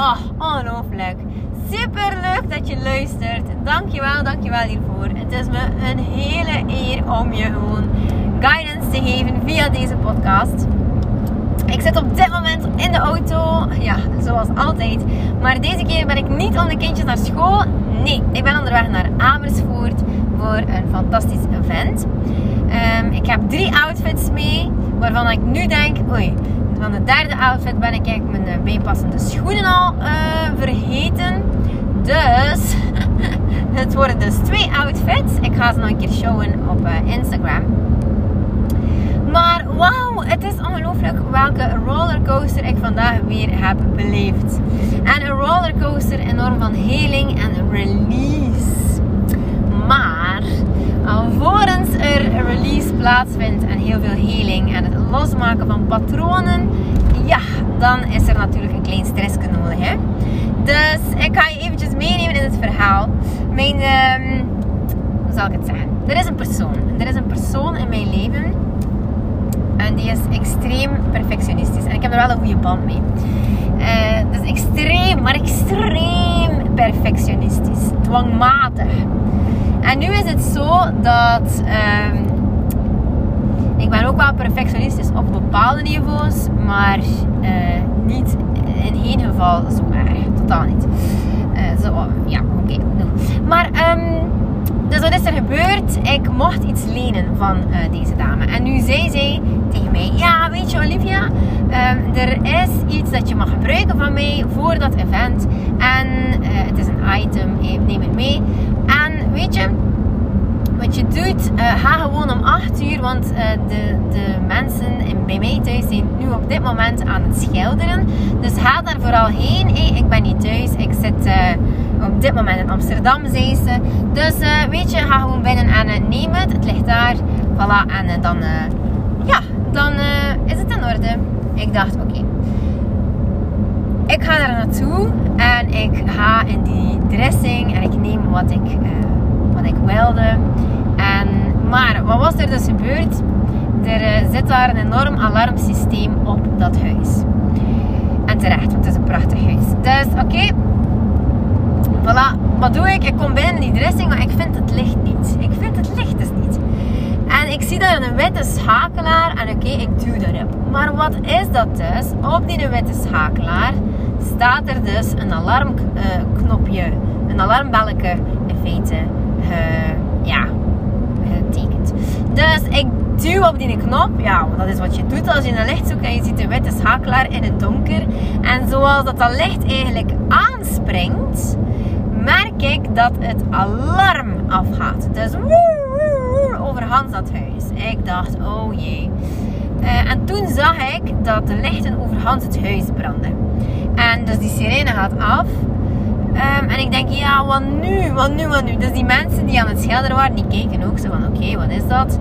Oh, ongelooflijk. Super leuk dat je luistert. Dankjewel, dankjewel hiervoor. Het is me een hele eer om je gewoon guidance te geven via deze podcast. Ik zit op dit moment in de auto. Ja, zoals altijd. Maar deze keer ben ik niet om de kindjes naar school. Nee, ik ben onderweg naar Amersfoort voor een fantastisch event. Ehm, ik heb drie outfits mee, waarvan ik nu denk, oei, van de derde outfit ben ik eigenlijk mijn uh, bijpassende schoenen al uh, vergeten. Dus het worden dus twee outfits. Ik ga ze nog een keer showen op uh, Instagram. Maar wauw, het is ongelooflijk welke rollercoaster ik vandaag weer heb beleefd. En een rollercoaster enorm van heling en release. Maar alvorens er een release plaatsvindt en heel veel heling en het losmaken van patronen, ja, dan is er natuurlijk een klein stressje nodig. Hè? Dus ik ga je eventjes meenemen in het verhaal. Mijn, um, hoe zal ik het zeggen? Er is een persoon. Er is een persoon in mijn leven en die is extreem perfectionistisch. En ik heb er wel een goede band mee. Uh, dus extreem, maar extreem perfectionistisch. Dwangmatig. En nu is het zo dat uh, ik ben ook wel perfectionistisch op bepaalde niveaus, maar uh, niet in geen geval zo erg. Totaal niet. Uh, zo, ja, oké. Okay, maar um, dus wat is er gebeurd? Ik mocht iets lenen van uh, deze dame. En nu zei zij tegen mij: Ja, weet je, Olivia, um, er is iets dat je mag gebruiken van mij voor dat event. En uh, het is een item, neem het mee. En weet je, wat je doet, ga gewoon om 8 uur, want de, de mensen in, bij mij thuis zijn nu op dit moment aan het schilderen. Dus ga daar vooral heen. Ik ben niet thuis, ik zit op dit moment in Amsterdam, zei ze. Dus uh, weet je, ga gewoon binnen en uh, neem het. Het ligt daar. Voilà. En uh, dan, ja, dan is het in orde. Ik dacht, oké. Ik ga daar naartoe. En ik ga in die dressing. En ik neem wat ik, wat ik wilde. En, maar, wat was er dus gebeurd? Er zit daar een enorm alarmsysteem op dat huis. En terecht, want het is een prachtig huis. Dus, oké. Voilà, wat doe ik? Ik kom binnen in die dressing, maar ik vind het licht niet. Ik vind het licht dus niet. En ik zie daar een witte schakelaar en oké, ik duw daarop. Maar wat is dat dus? Op die witte schakelaar staat er dus een alarmknopje, uh, een alarmbelletje in feite, uh, ja, getekend. Dus ik duw op die knop, ja, dat is wat je doet als je een licht zoekt en je ziet de witte schakelaar in het donker. En zoals dat, dat licht eigenlijk aanspringt, ik dat het alarm afgaat. Dus over Hans dat huis. Ik dacht, oh jee. Uh, en toen zag ik dat de lichten over Hans het huis branden. En dus die sirene gaat af. Um, en ik denk, ja, wat nu? Wat nu? Wat nu? Dus die mensen die aan het schilderen waren, die keken ook zo van, oké, wat is dat?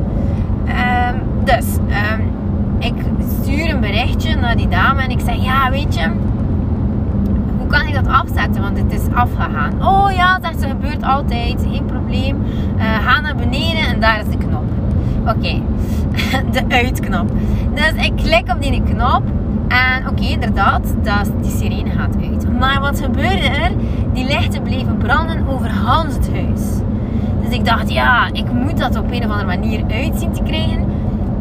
Um, dus, um, ik stuur een berichtje naar die dame en ik zeg, ja, weet je, kan ik dat afzetten? Want het is afgegaan. Oh ja, ze, gebeurt altijd, geen probleem. Uh, ga naar beneden en daar is de knop. Oké, de uitknop. Dus ik klik op die knop en oké, inderdaad, dat, die sirene gaat uit. Maar wat gebeurde er? Die lichten bleven branden over Hans het huis. Dus ik dacht, ja, ik moet dat op een of andere manier uitzien te krijgen.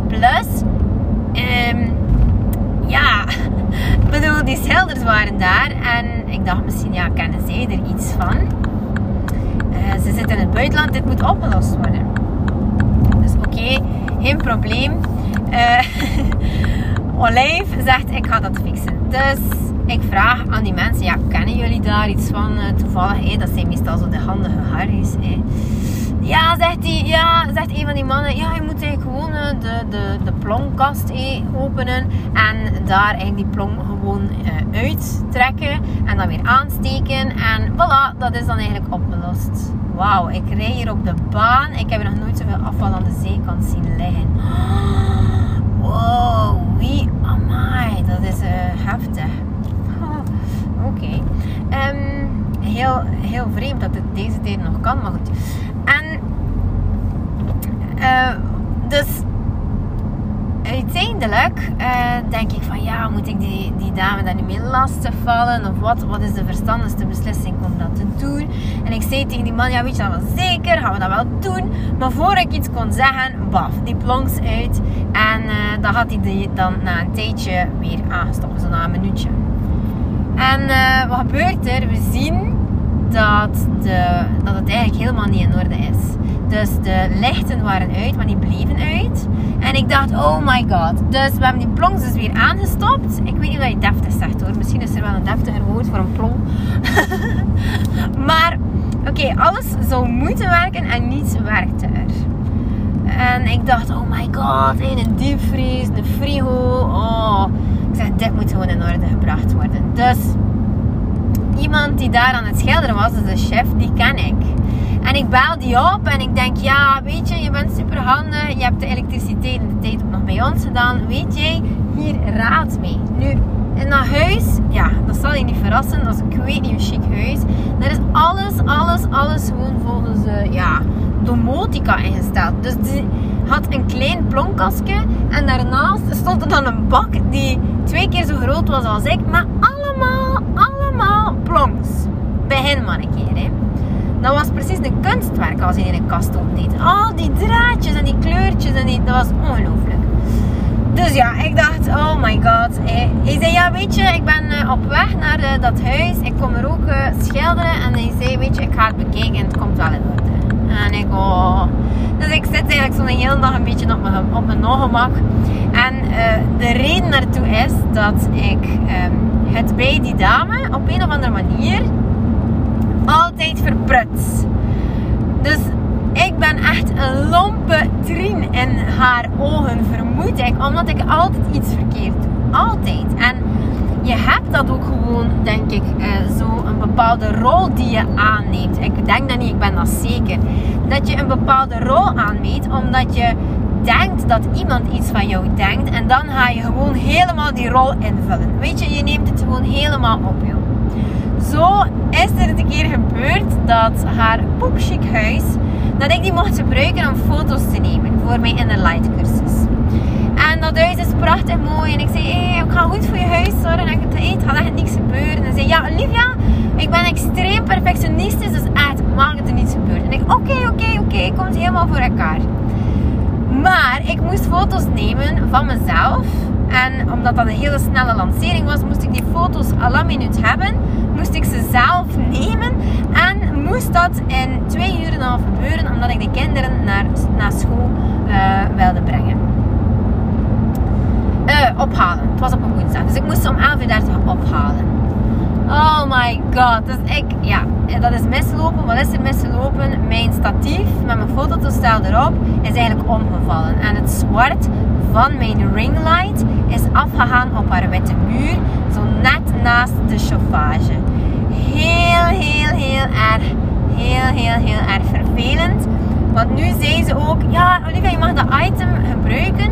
Plus, um, ik bedoel, die schilders waren daar. En ik dacht misschien, ja, kennen zij er iets van? Uh, ze zitten in het buitenland, dit moet opgelost worden. Dus oké, geen probleem. Uh, Olijf zegt, ik ga dat fixen. Dus ik vraag aan die mensen, ja, kennen jullie daar iets van uh, toevallig? Dat zijn meestal zo de handige harries. Hey. Ja, zegt hij, ja, zegt een van die mannen, ja, je moet eigenlijk gewoon eh, de, de, de plongkast eh, openen en daar eigenlijk die plong gewoon uh, uittrekken en dan weer aansteken en voilà, dat is dan eigenlijk opgelost. Wauw, ik rij hier op de baan, ik heb nog nooit zoveel afval aan de zeekant zien liggen. Wow, wie, amai, dat is heftig. Oké. Ehm, heel, heel vreemd dat het deze tijd nog kan, maar goed. En uh, dus uiteindelijk uh, denk ik van ja, moet ik die, die dame daar nu mee lastig vallen? Of wat, wat is de verstandigste beslissing om dat te doen? En ik zei tegen die man, ja weet je dat wel zeker, gaan we dat wel doen? Maar voor ik iets kon zeggen, baf, die plonks uit. En uh, dan had hij die dan na een tijdje weer aangestopt, zo na een minuutje. En wat gebeurt er? We zien dat, de, dat het eigenlijk helemaal niet in orde is. Dus de lichten waren uit, maar die bleven uit. En ik dacht, oh my god. Dus we hebben die plonks dus weer aangestopt. Ik weet niet of je deftig zegt hoor. Misschien is er wel een deftiger woord voor een plong. maar oké, alles zou moeten werken en niets werkte er. En ik dacht, oh my god, een diepvries, een frigo. Oh, ik zeg, dit moet gewoon in orde gebracht worden. Dus iemand die daar aan het schilderen was, dus de chef, die ken ik. En ik bel die op en ik denk, ja, weet je, je bent super handig. Je hebt de elektriciteit in de tijd ook nog bij ons gedaan. Weet jij, hier raad mee. Nu, in dat huis, ja, dat zal je niet verrassen. Dat is, ik weet niet, een chic huis. Daar is alles, alles, alles gewoon volgens, uh, ja, domotica ingesteld. Dus die had een klein plonkastje. En daarnaast stond er dan een bak die twee keer zo groot was als ik. Maar allemaal, allemaal plonks. Begin maar een keer, hè. Dat was precies de kunstwerk als je in een kast opdeed. Al die draadjes en die kleurtjes en die, dat was ongelooflijk. Dus ja, ik dacht, oh my god. Hij, zei, ja weet je, ik ben eh, op weg naar uh, dat huis. Ik kom er ook schilderen. En hij zei, weet je, ik ga het bekijken en het komt wel in orde. En ik, oh. Dus ik zit eigenlijk zo'n hele dag een beetje op mijn, op mijn. En de reden daartoe is dat ik um, het bij die dame op een of andere manier altijd verprut. Dus ik ben echt een lompe trien in haar ogen, vermoed ik. Omdat ik altijd iets verkeerd doe. Altijd. En je hebt dat ook gewoon, denk ik, eh, zo een bepaalde rol die je aanneemt. Ik denk dat niet, ik ben dat zeker. Dat je een bepaalde rol aanneemt omdat je denkt dat iemand iets van jou denkt. En dan ga je gewoon helemaal die rol invullen. Weet je, je neemt het gewoon helemaal op jou zo is er een keer gebeurd dat haar poepchic huis, dat ik die mocht gebruiken om foto's te nemen voor mijn inner light cursus. En dat huis is prachtig mooi. En ik zei, ik ga goed voor je huis zorgen. En ik zei, het gaat echt niks gebeuren. En zei, ja, Olivia, ik ben extreem perfectionistisch, dus echt, mag het er niets gebeuren. En ik, oké, oké, oké, komt helemaal voor elkaar. Maar ik moest foto's nemen van mezelf. En omdat dat een hele snelle lancering was, moest ik die foto's à la minuut hebben moest ik ze zelf nemen. En moest dat in twee uur en een half gebeuren, omdat ik de kinderen naar, naar school uh, wilde brengen. Uh, ophalen. Het was op een woensdag. Dus ik moest ze om 11.30 uur ophalen. Oh my god. Dus ik, ja, dat is mislopen. Wat is er mislopen? Mijn statief met mijn fototoestel erop is eigenlijk omgevallen. En het zwart van mijn ringlight is afgegaan op haar witte muur. Zo net naast de chauffage. Heel, heel, heel erg. Heel, heel, heel erg vervelend. Want nu zei ze ook, ja Olivia, je mag dat item gebruiken.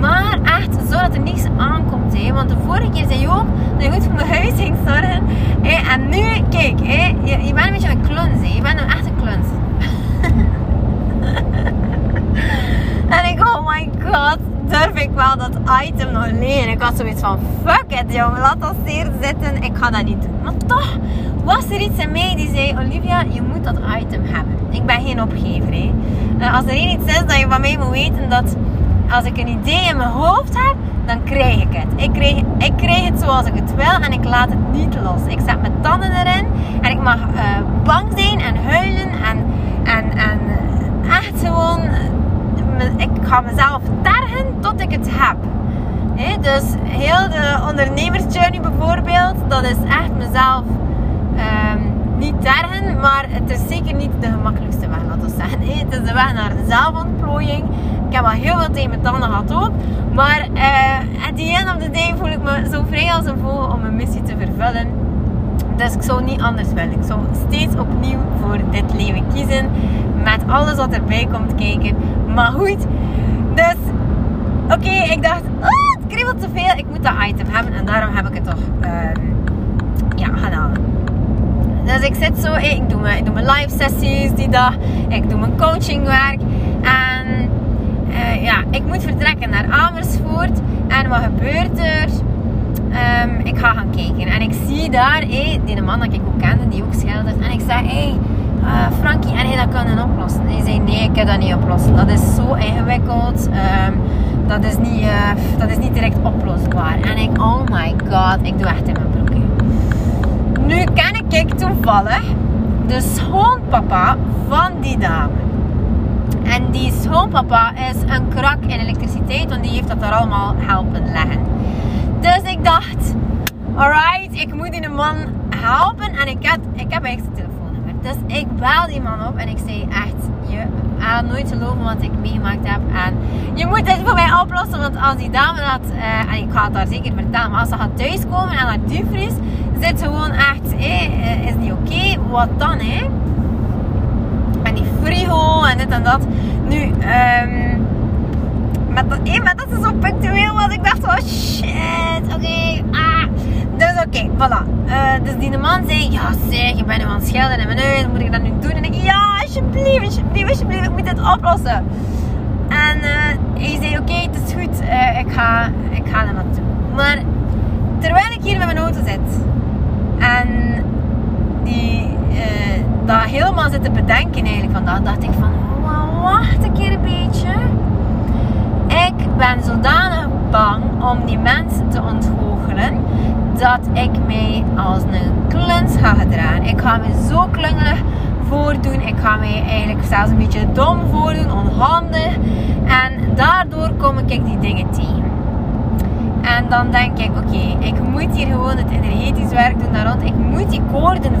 Maar echt zodat er niks aankomt. Hè. Want de vorige keer zei je ook dat je goed voor mijn huis ging zorgen. En nu, kijk, je, bent een beetje een kluns. Hè. Je bent een echte kluns. en ik, oh my god durf ik wel dat item nog leren. Ik had zoiets van, fuck it jongen, laat dat zeer zitten. Ik ga dat niet doen. Maar toch was er iets in mij die zei, Olivia, je moet dat item hebben. Ik ben geen opgever. Hè. Eh, als er iets is dat je van mij moet weten, dat als ik een idee in mijn hoofd heb, dan krijg ik het. Ik krijg, ik krijg het zoals ik het wil en ik laat het niet los. Ik zet mijn tanden erin en ik mag uh, bang zijn en huilen en, en, en echt gewoon ik ga mezelf tergen het heb. dus heel de ondernemersjourney bijvoorbeeld, dat is echt mezelf um, niet tergen, maar het is zeker niet de gemakkelijkste weg, laten we zeggen. het is de weg naar zelfontplooiing. Ik heb al heel veel tegen mijn tanden gehad ook. Maar uh, at the end of the day voel ik me zo vrij als een vogel om mijn missie te vervullen. Dus ik zou niet anders willen. Ik zou steeds opnieuw voor dit leven kiezen. Met alles wat erbij komt kijken. Maar goed, oké, ik dacht, oh, het kriebelt te veel. Ik moet dat item hebben en daarom heb ik het toch uh, ja, gedaan. Dus ik zit zo, ik doe, mijn, ik doe mijn live sessies die dag. Ik doe mijn coachingwerk. En uh, ja, ik moet vertrekken naar Amersfoort. En wat gebeurt er? Um, ik ga gaan kijken. En ik zie daar hey, die man dat ik ook kende, die ook schildert. En ik zeg, hé, hey, uh, Frankie, en hij dat kunnen oplossen? En hij zei, nee, ik kan dat niet oplossen. Dat is zo ingewikkeld. Um, dat, is niet, uh, dat is niet direct oplosbaar. En ik, oh my god, ik doe echt in mijn broekje. Nu ken ik toevallig de schoonpapa van die dame. En die schoonpapa is een krak in elektriciteit, want die heeft dat er allemaal helpen leggen. Dus ik dacht, alright, ik moet die man helpen. En ik, had, ik heb echt zijn telefoonnummer. Dus ik bel die man op en ik zei echt, je gaat nooit geloven wat ik meegemaakt heb. En je moet dit voor mij oplossen, want als die dame dat, uh, en ik ga het daar zeker vertellen, maar als ze gaat thuiskomen en haar diepvries zit gewoon echt, eh, is niet oké, wat dan hè? En die frigo en dit en dat. Nu, um, met dat, eh, met dat is zo punctueel was. Ik dacht, oh shit, oké, ah. Dus oké, okay, voilà. Dus die man zei, ja zeg, je bent nu aan het schelden in mijn moet ik dat nu doen? En ik, ja, alsjeblieft, alsjeblieft, alsjeblieft, ik moet dit oplossen. En uh, hij zei, oké, het is goed, uh, ik, ga, ik ga er naartoe. Maar terwijl ik hier met mijn auto zit en die uh, dat helemaal zit te bedenken eigenlijk vandaag, dacht ik van, wacht een keer een beetje. Ik ben zodanig bang om die mensen te ontgoochelen dat ik mij als een kluns ga gedragen. Ik ga me zo klungelig voordoen. Ik ga mij eigenlijk zelfs een beetje dom voordoen, onhandig. En daardoor kom ik die dingen tegen. En dan denk ik, oké, ik moet hier gewoon het energetisch werk doen daar rond. Ik moet die koorden,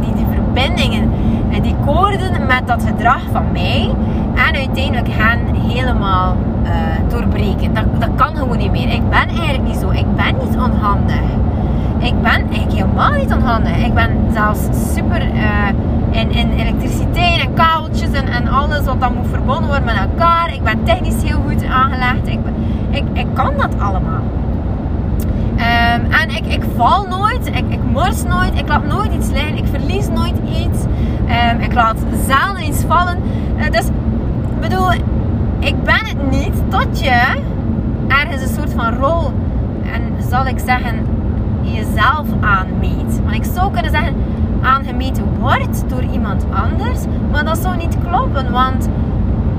die, die verbindingen en die koorden met dat gedrag van mij en uiteindelijk hen helemaal uh, doorbreken. Dat, dat kan gewoon niet meer. Ik ben eigenlijk niet zo. Ik ben niet onhandig. Ik ben eigenlijk helemaal niet onhandig. Ik ben zelfs super uh, in, in elektriciteit en kabeltjes en, en alles wat dan moet verbonden worden met elkaar. Ik ben technisch heel goed aangelegd. Ik, ik, ik kan dat allemaal. Um, en ik, ik val nooit, ik, ik mors nooit, ik laat nooit iets liggen, ik verlies nooit iets. Um, ik laat zelden iets vallen. Uh, dus, bedoel, ik ben het niet tot je ergens een soort van rol, en zal ik zeggen, jezelf aanmeet. Want ik zou kunnen zeggen, aangemeten wordt door iemand anders, maar dat zou niet kloppen, want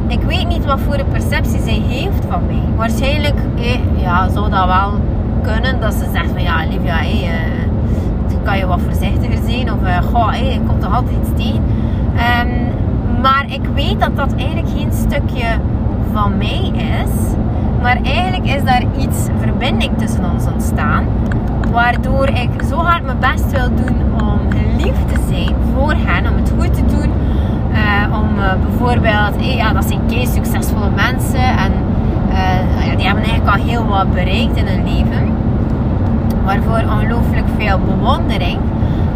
ik weet niet wat voor een perceptie zij heeft van mij. Waarschijnlijk eh, ja, zou dat wel kunnen dat ze zegt van ja, Olivia, hey, uh, kan je wat voorzichtiger zijn of uh, goh, hey, er komt toch altijd iets tegen. Um, maar ik weet dat dat eigenlijk geen stukje van mij is. Maar eigenlijk is daar iets verbinding tussen ons ontstaan. Waardoor ik zo hard mijn best wil doen lief te zijn voor hen. Om het goed te doen. Uh, om uh, bijvoorbeeld, hey, ja, dat zijn kei succesvolle mensen. En ja, die hebben eigenlijk al heel wat bereikt in hun leven. Waarvoor ongelooflijk veel bewondering.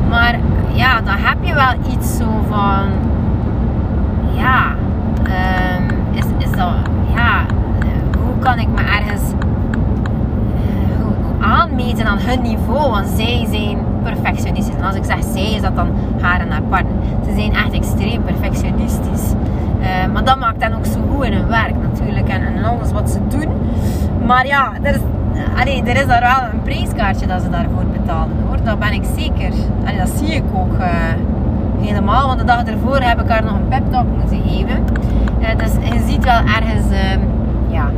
Maar ja, dan heb je wel iets zo van ja, um, is, is dat, ja, hoe kan ik me ergens aanmeten aan hun niveau? Want zij zijn perfectionistisch. En als ik zeg zij, is dat dan haar en haar partner. Ze zijn echt extreem perfectionistisch. Uh, maar dat maakt dan ook zo goed in hun werk natuurlijk en, en alles wat ze doen. Maar ja, er is, allee, er is daar wel een prijskaartje dat ze daarvoor betalen hoor. Dat ben ik zeker. Allee, dat zie ik ook. Uh, helemaal. Want de dag ervoor heb ik haar nog een pep talk moeten geven. Uh, dus je ziet wel ergens, uh, ja.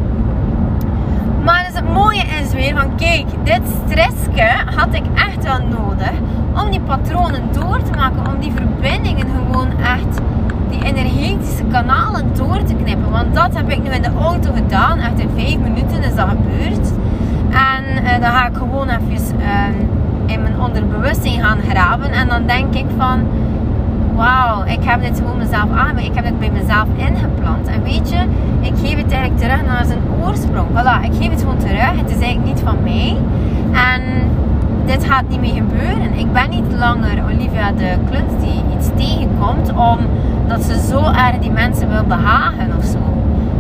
Het mooie is weer van, kijk, dit stressje had ik echt wel nodig om die patronen door te maken, om die verbindingen gewoon echt, die energetische kanalen door te knippen. Want dat heb ik nu in de auto gedaan, echt in vijf minuten is dat gebeurd. En uh, dan ga ik gewoon even ehm, in mijn onderbewustzijn gaan graven en dan denk ik van wauw, ik heb dit gewoon mezelf aan, ik heb dit bij mezelf ingeplant. En weet je, ik geef het eigenlijk terug naar zijn oorsprong. Voilà, ik geef het gewoon terug. Het is eigenlijk niet van mij. En dit gaat niet meer gebeuren. Ik ben niet langer Olivia de klunt die iets tegenkomt omdat ze zo erg die mensen wil behagen of zo.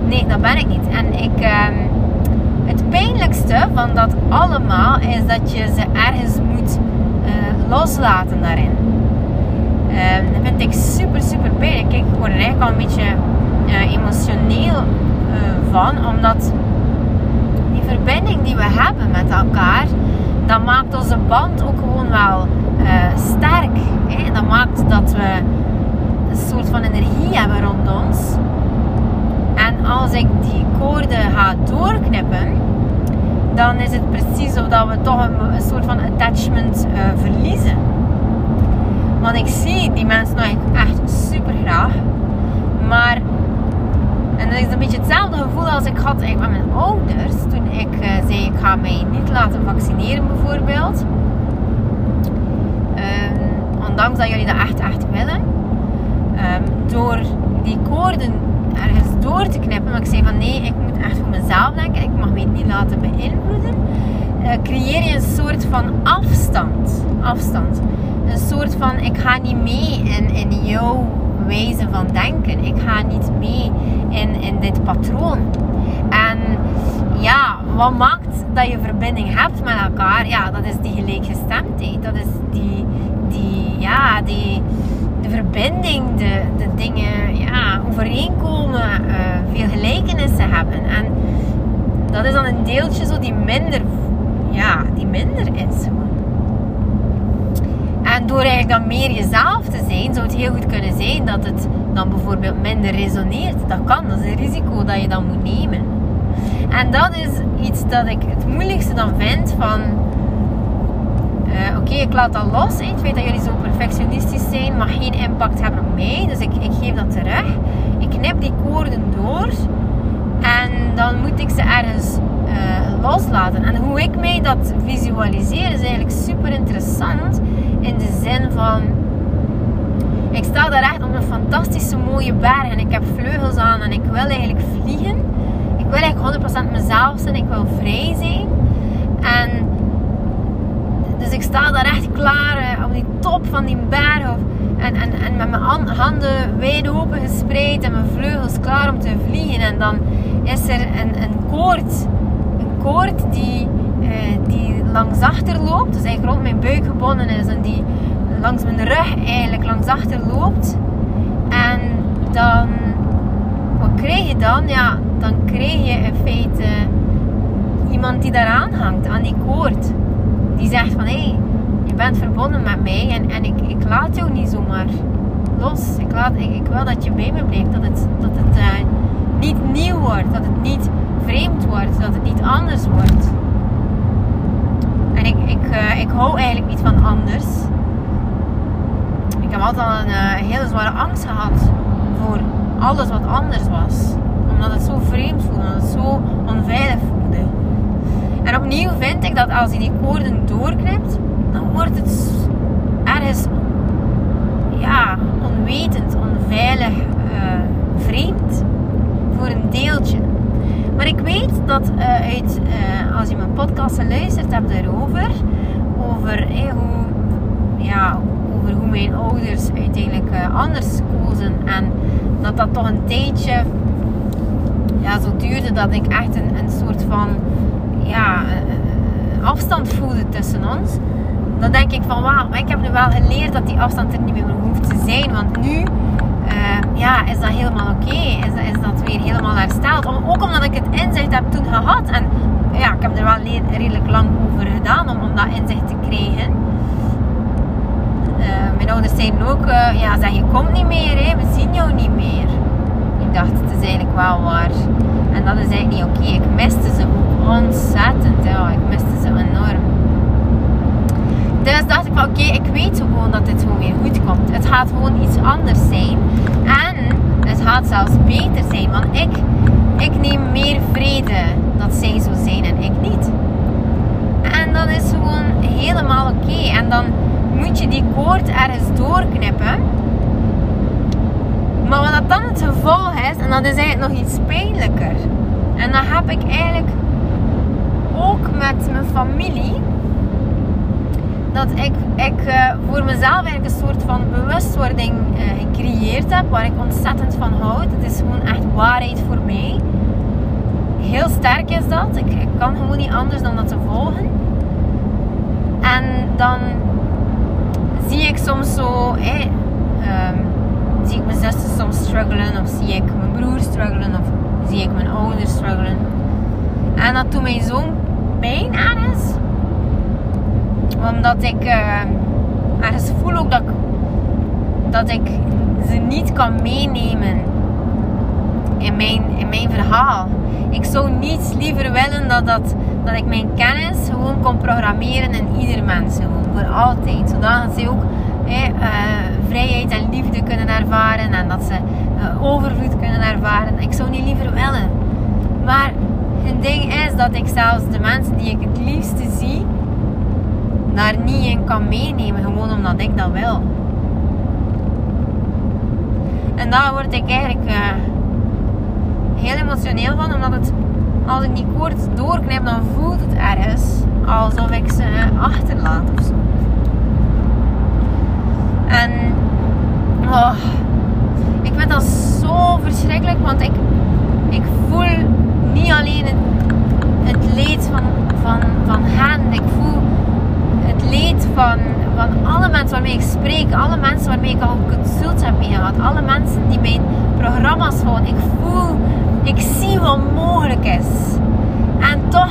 Nee, dat ben ik niet. En ik, ehm, het pijnlijkste van dat allemaal is dat je ze ergens moet uh, loslaten daarin. Um, dat vind ik super, super pijnlijk. Ik word er eigenlijk al een beetje uh, emotioneel uh, van, omdat die verbinding die we hebben met elkaar, dat maakt onze band ook gewoon wel uh, sterk. Hè? Dat maakt dat we een soort van energie hebben rond ons. En als ik die koorden ga doorknippen, dan is het precies of dat we toch een, een soort van attachment verliezen. Want ik zie die mensen nog echt super graag. Maar, en dat is een beetje hetzelfde gevoel als ik had met mijn ouders. Toen ik uh, zei, ik ga mij niet laten vaccineren bijvoorbeeld. Um, ondanks dat jullie dat echt, echt willen. Um, door die koorden ergens door te knippen. Maar ik zei van nee, ik moet echt voor mezelf denken. Ik mag mij niet laten beïnvloeden. Uh, creëer je een soort van afstand. Afstand. Een soort van, ik ga niet mee in, in jouw wijze van denken. Ik ga niet mee in, in dit patroon. En ja, wat maakt dat je verbinding hebt met elkaar? Ja, dat is die gelijkgestemdheid. Dat is die, die ja, die, de verbinding, de, de dingen ja, overeenkomen, uh, veel gelijkenissen hebben. En dat is dan een deeltje zo die minder, ja, die minder is. Door eigenlijk dan meer jezelf te zijn, zou het heel goed kunnen zijn dat het dan bijvoorbeeld minder resoneert. Dat kan, dat is een risico dat je dan moet nemen. En dat is iets dat ik het moeilijkste dan vind van... Uh, Oké, ik laat dat los. Het feit dat jullie zo perfectionistisch zijn mag geen impact hebben op mij. Dus ik, ik geef dat terug. Ik knip die koorden door. En dan moet ik ze ergens uh, loslaten. En hoe ik mij dat visualiseer is eigenlijk super interessant. In de zin van, ik sta daar echt op een fantastische mooie berg en ik heb vleugels aan en ik wil eigenlijk vliegen. Ik wil eigenlijk 100% mezelf zijn, ik wil vrij zijn. En dus ik sta daar echt klaar eh, op die top van die berg. En, en, en met mijn handen wijd open gespreid en mijn vleugels klaar om te vliegen. En dan is er een, een koord. Een koord die, uh, die langs achter loopt. Dus eigenlijk rond mijn buik gebonden is. En die langs mijn rug eigenlijk langs achter loopt. En dan... Wat krijg je dan? Ja, dan krijg je in feite iemand die daaraan hangt, aan die koord. Die zegt van, hé, hey, je bent verbonden met mij en, en ik, ik laat jou niet zomaar los. Ik, laat, ik, ik wil dat je bij me blijft. Dat het, dat het uh, niet nieuw wordt. Dat het niet vreemd wordt. Dat het niet anders wordt. Ik, ik, uh, ik hou eigenlijk niet van anders. Ik heb altijd al een uh, hele zware angst gehad voor alles wat anders was. Omdat het zo vreemd voelde, omdat het zo onveilig voelde. En opnieuw vind ik dat als je die koorden doorknipt, dan wordt het ergens ja, onwetend, onveilig, uh, vreemd. Voor een deeltje. Maar ik weet dat uh, uit, uh, als podcast luistert hebt erover, over hoe, ja, over hoe mijn ouders uiteindelijk anders kozen. En dat dat toch een tijdje ja, zo duurde dat ik echt een, een soort van ja, afstand voelde tussen ons. Dan denk ik van wauw, ik heb nu wel geleerd dat die afstand er niet meer hoeft te zijn. Want nu uh, ja, is dat helemaal oké. Is, is dat weer helemaal hersteld. Ook omdat ik het inzicht heb toen gehad. En ja, ik heb er wel redelijk lang over gedaan om, om dat inzicht te krijgen. Uh, mijn ouders zeiden ook, uh, ja, zeg, je komt niet meer, hè. we zien jou niet meer. Ik dacht, het is eigenlijk wel waar. En dat is eigenlijk niet oké. Ik miste ze ontzettend. Ja, ik miste ze enorm. Dus dacht ik van oké, ik weet gewoon dat dit gewoon weer goed komt. Het gaat gewoon iets anders zijn. En het gaat zelfs beter zijn. Want ik, ik neem meer vrede dat zij zo zijn en ik niet. En dat is gewoon helemaal oké. En dan moet je die koord ergens doorknippen. Maar wat dat dan het gevolg is, en dat is eigenlijk nog iets pijnlijker. En dat heb ik eigenlijk ook met mijn familie. Dat ik, ik uh, voor mezelf eigenlijk een soort van bewustwording uh, gecreëerd heb. Waar ik ontzettend van houd. Het is gewoon echt waarheid voor mij. Heel sterk is dat. Ik, ik kan gewoon niet anders dan dat te volgen. En dan zie ik soms zo... Eh, zie ik mijn zussen soms struggelen. Of zie ik mijn broer struggelen. Of zie ik mijn ouders struggelen. En dat doet mij zo'n pijn ergens. Omdat ik uh, ergens voel ook dat dat ik ze niet kan meenemen in mijn, in mijn verhaal. Ik zou niets liever willen dat, dat, dat ik mijn kennis gewoon kon programmeren in ieder mens. Voor altijd. Zodat ze ook eh, vrijheid en liefde kunnen ervaren. En dat ze uh, overvloed kunnen ervaren. Ik zou niet liever willen. Maar het ding is dat ik zelfs de mensen die ik het liefste zie, daar niet in kan meenemen. Gewoon omdat ik dat wil. En daar word ik eigenlijk uh, heel emotioneel van. Omdat het, als ik die koord doorknip, dan voelt het ergens alsof ik ze achterlaat of zo. En oh, ik vind dat zo verschrikkelijk, want ik, ik voel niet alleen het, het leed van, van, van hen, ik voel het leed van, van alle mensen waarmee ik spreek, alle mensen waarmee ik al consult heb gehad, alle mensen die mijn programma's volgen. Ik voel, ik zie wat mogelijk is. En toch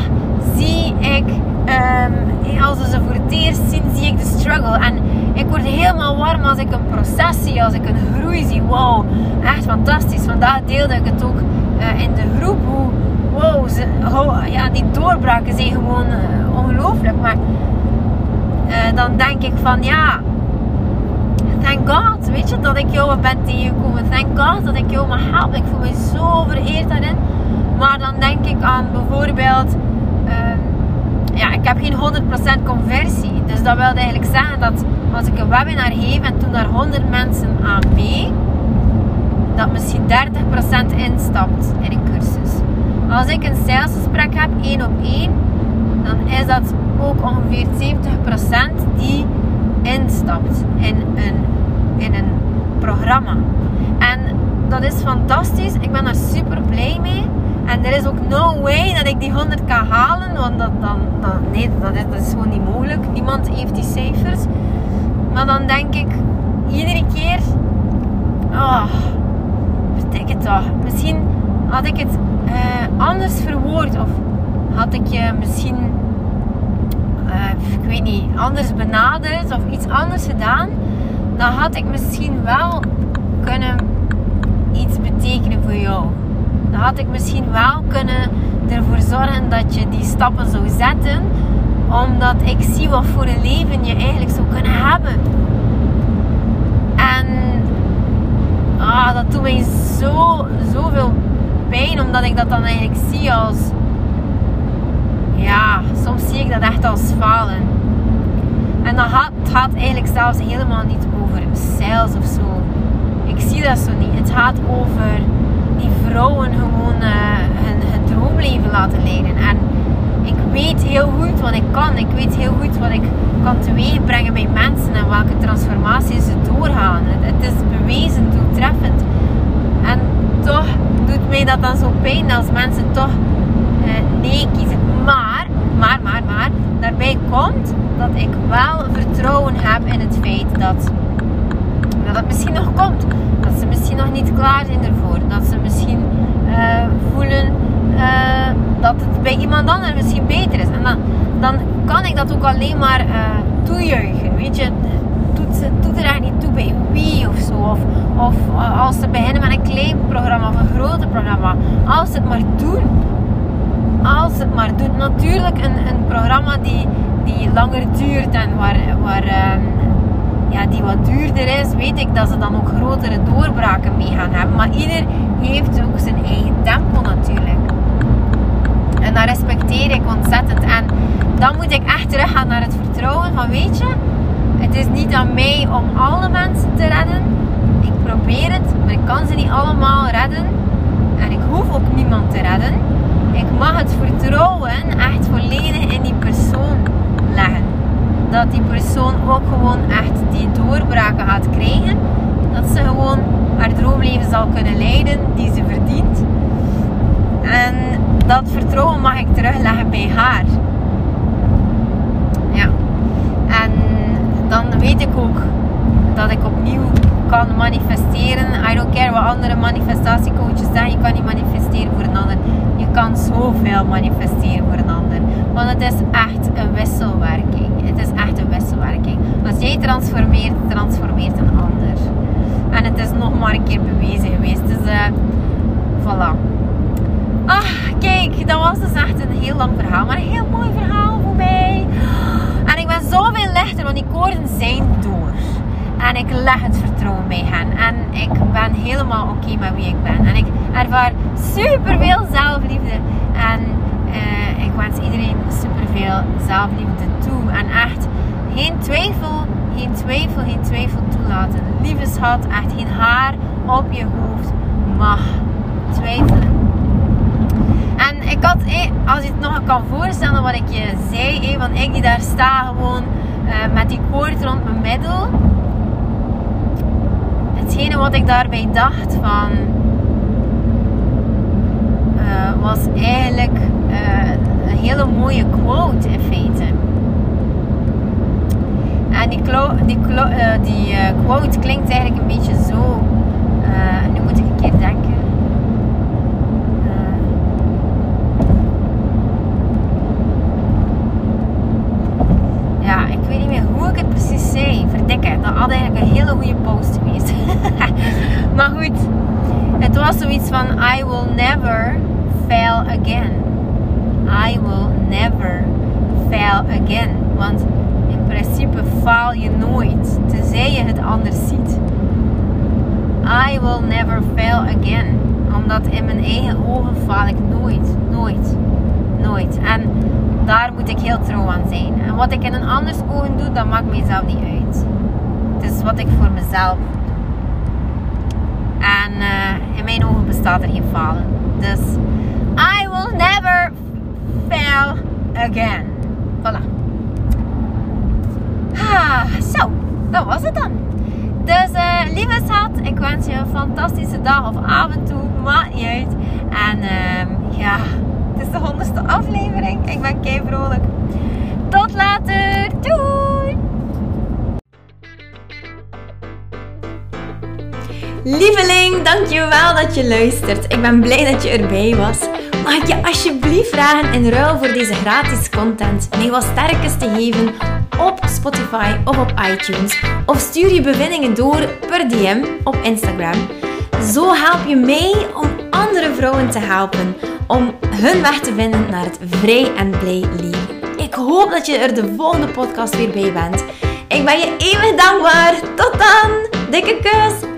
zie ik, um, als ze voor het eerst zien, zie ik de struggle. En ik word helemaal warm als ik een proces zie, als ik een groei zie. Wow, echt fantastisch. Vandaag deelde ik het ook uh, in de groep. Hoe, wow, ze, ja, die doorbraken zijn gewoon uh, ongelooflijk. Maar uh, dan denk ik van ja, thank God, weet je, dat ik jou ben tegengekomen. Thank God dat ik jou mag helpen. Ik voel me zo vereerd daarin. Maar dan denk ik aan bijvoorbeeld, ehm, ja, ik heb geen 100% conversie. Dus dat wil eigenlijk zeggen dat als ik een webinar geef en toen daar 100 mensen aan mee, dat misschien 30% instapt in een cursus. Als ik een salesgesprek heb, één op één, dan is dat ook ongeveer 70% die instapt in een, in een programma. En dat is fantastisch. Ik ben daar super blij mee. En er is ook no way dat ik die 100 kan halen. Want dat, dan, nee, dat is, dat is gewoon niet mogelijk. Niemand heeft die cijfers. Maar dan denk ik iedere keer... Oh, het toch. Misschien had ik het uh, anders verwoord. Of had ik je misschien... Uh, ik weet niet, anders benaderd of iets anders gedaan, dan had ik misschien wel kunnen iets betekenen voor jou dan had ik misschien wel kunnen ervoor zorgen dat je die stappen zou zetten. Omdat ik zie wat voor een leven je eigenlijk zou kunnen hebben. En ah, dat doet mij zo, zoveel pijn. Omdat ik dat dan eigenlijk zie als... Ja, soms zie ik dat echt als falen. En dat gaat, het gaat eigenlijk zelfs helemaal niet over sales of zo. Ik zie dat zo niet. Het gaat over die vrouwen gewoon uh, hun, droomleven laten leiden. En ik weet heel goed wat ik kan. Ik weet heel goed wat ik kan teweegbrengen bij mensen en welke transformaties ze doorgaan. Het, is bewezen doeltreffend. En toch doet mij dat dan zo pijn als mensen toch uh, nee kiezen. Maar, maar, maar, maar, daarbij komt dat ik wel vertrouwen heb in het feit dat, dat misschien nog komt ze misschien nog niet klaar zijn ervoor. Dat ze misschien uh, voelen uh, dat het bij iemand anders misschien beter is. En dan, dan kan ik dat ook alleen maar uh, toejuichen. Weet je, doet, doet er eigenlijk niet toe bij wie of zo. Of, of als ze beginnen met een klein programma of een groter programma. Als ze het maar doen. Als ze het maar doen. Natuurlijk een, een programma die, die langer duurt en waar, waar ehm, ja, die wat duurder is, weet ik dat ze dan ook grotere doorbraken mee gaan hebben. Maar ieder heeft ook zijn eigen tempo natuurlijk. En dat respecteer ik ontzettend. En dan moet ik echt teruggaan naar het vertrouwen van weet je, het is niet aan mij om alle mensen te redden. Ik probeer het, maar ik kan ze niet allemaal redden. En ik hoef ook niemand te redden. Ik mag het vertrouwen echt volledig in die persoon leggen. Dat die persoon ook gewoon echt die doorbraken gaat krijgen. Dat ze gewoon haar droomleven zal kunnen leiden die ze verdient. En dat vertrouwen mag ik terugleggen bij haar. Ja. En dan weet ik ook dat ik opnieuw kan manifesteren. I don't care wat andere manifestatiecoaches zeggen. Je kan niet manifesteren voor een ander. Je kan zoveel manifesteren voor een ander. Want het is echt een wisselwerking. Het is echt een wisselwerking. Als jij transformeert, transformeert een ander. En het is nog maar een keer bewezen geweest. Dus uh, voilà. Ah, kijk, dat was dus echt een heel lang verhaal. Maar een heel mooi verhaal voor mij. En ik ben zoveel lichter, want die koorden zijn door. En ik leg het vertrouwen bij hen. En ik ben helemaal oké met wie ik ben. En ik ervaar super veel zelfliefde. En uh, ik wens iedereen super veel zelfliefde toe. En echt geen twijfel, geen twijfel, geen twijfel toelaten. Lieve schat, echt geen haar op je hoofd mag twijfelen. En ik had, als je het nog kan voorstellen wat ik je zei, want ik die daar sta gewoon uh, met die koord rond mijn middel hetgene wat ik daarbij dacht van uh, was eigenlijk uh, een hele mooie quote in feite. En die, die, uh, die quote klinkt eigenlijk een beetje zo. nu moet ik een keer denken. ja, ik weet niet meer hoe ik het precies zei. Verdikken. Dat had eigenlijk een hele goede post geweest. maar goed, het was zoiets van: I will never fail again. I will never fail again. Want principe faal je nooit, tenzij je het anders ziet. I will never fail again. Omdat in mijn eigen ogen faal ik nooit, nooit, nooit. En daar moet ik heel trouw aan zijn. En wat ik in een anders ogen doe, dat maakt mijzelf niet uit. Het is wat ik voor mezelf doe. En uh, in mijn ogen bestaat er geen falen. Dus I will never fail again. Voilà. Zo, dat was het dan. Dus uh, lieve schat, ik wens je een fantastische dag of avond toe. Maakt niet uit. En uh, ja, het is de honderdste aflevering. Ik ben kei vrolijk. Tot later. Doei! Lieveling, dankjewel dat je luistert. Ik ben blij dat je erbij was. Mag ik je alsjeblieft vragen in ruil voor deze gratis content mij wat sterkes te geven op Spotify of op iTunes? Of stuur je bevindingen door per DM op Instagram. Zo help je mij om andere vrouwen te helpen om hun weg te vinden naar het vrij en blij leven. Ik hoop dat je er de volgende podcast weer bij bent. Ik ben je eeuwig dankbaar. Tot dan. Dikke kus.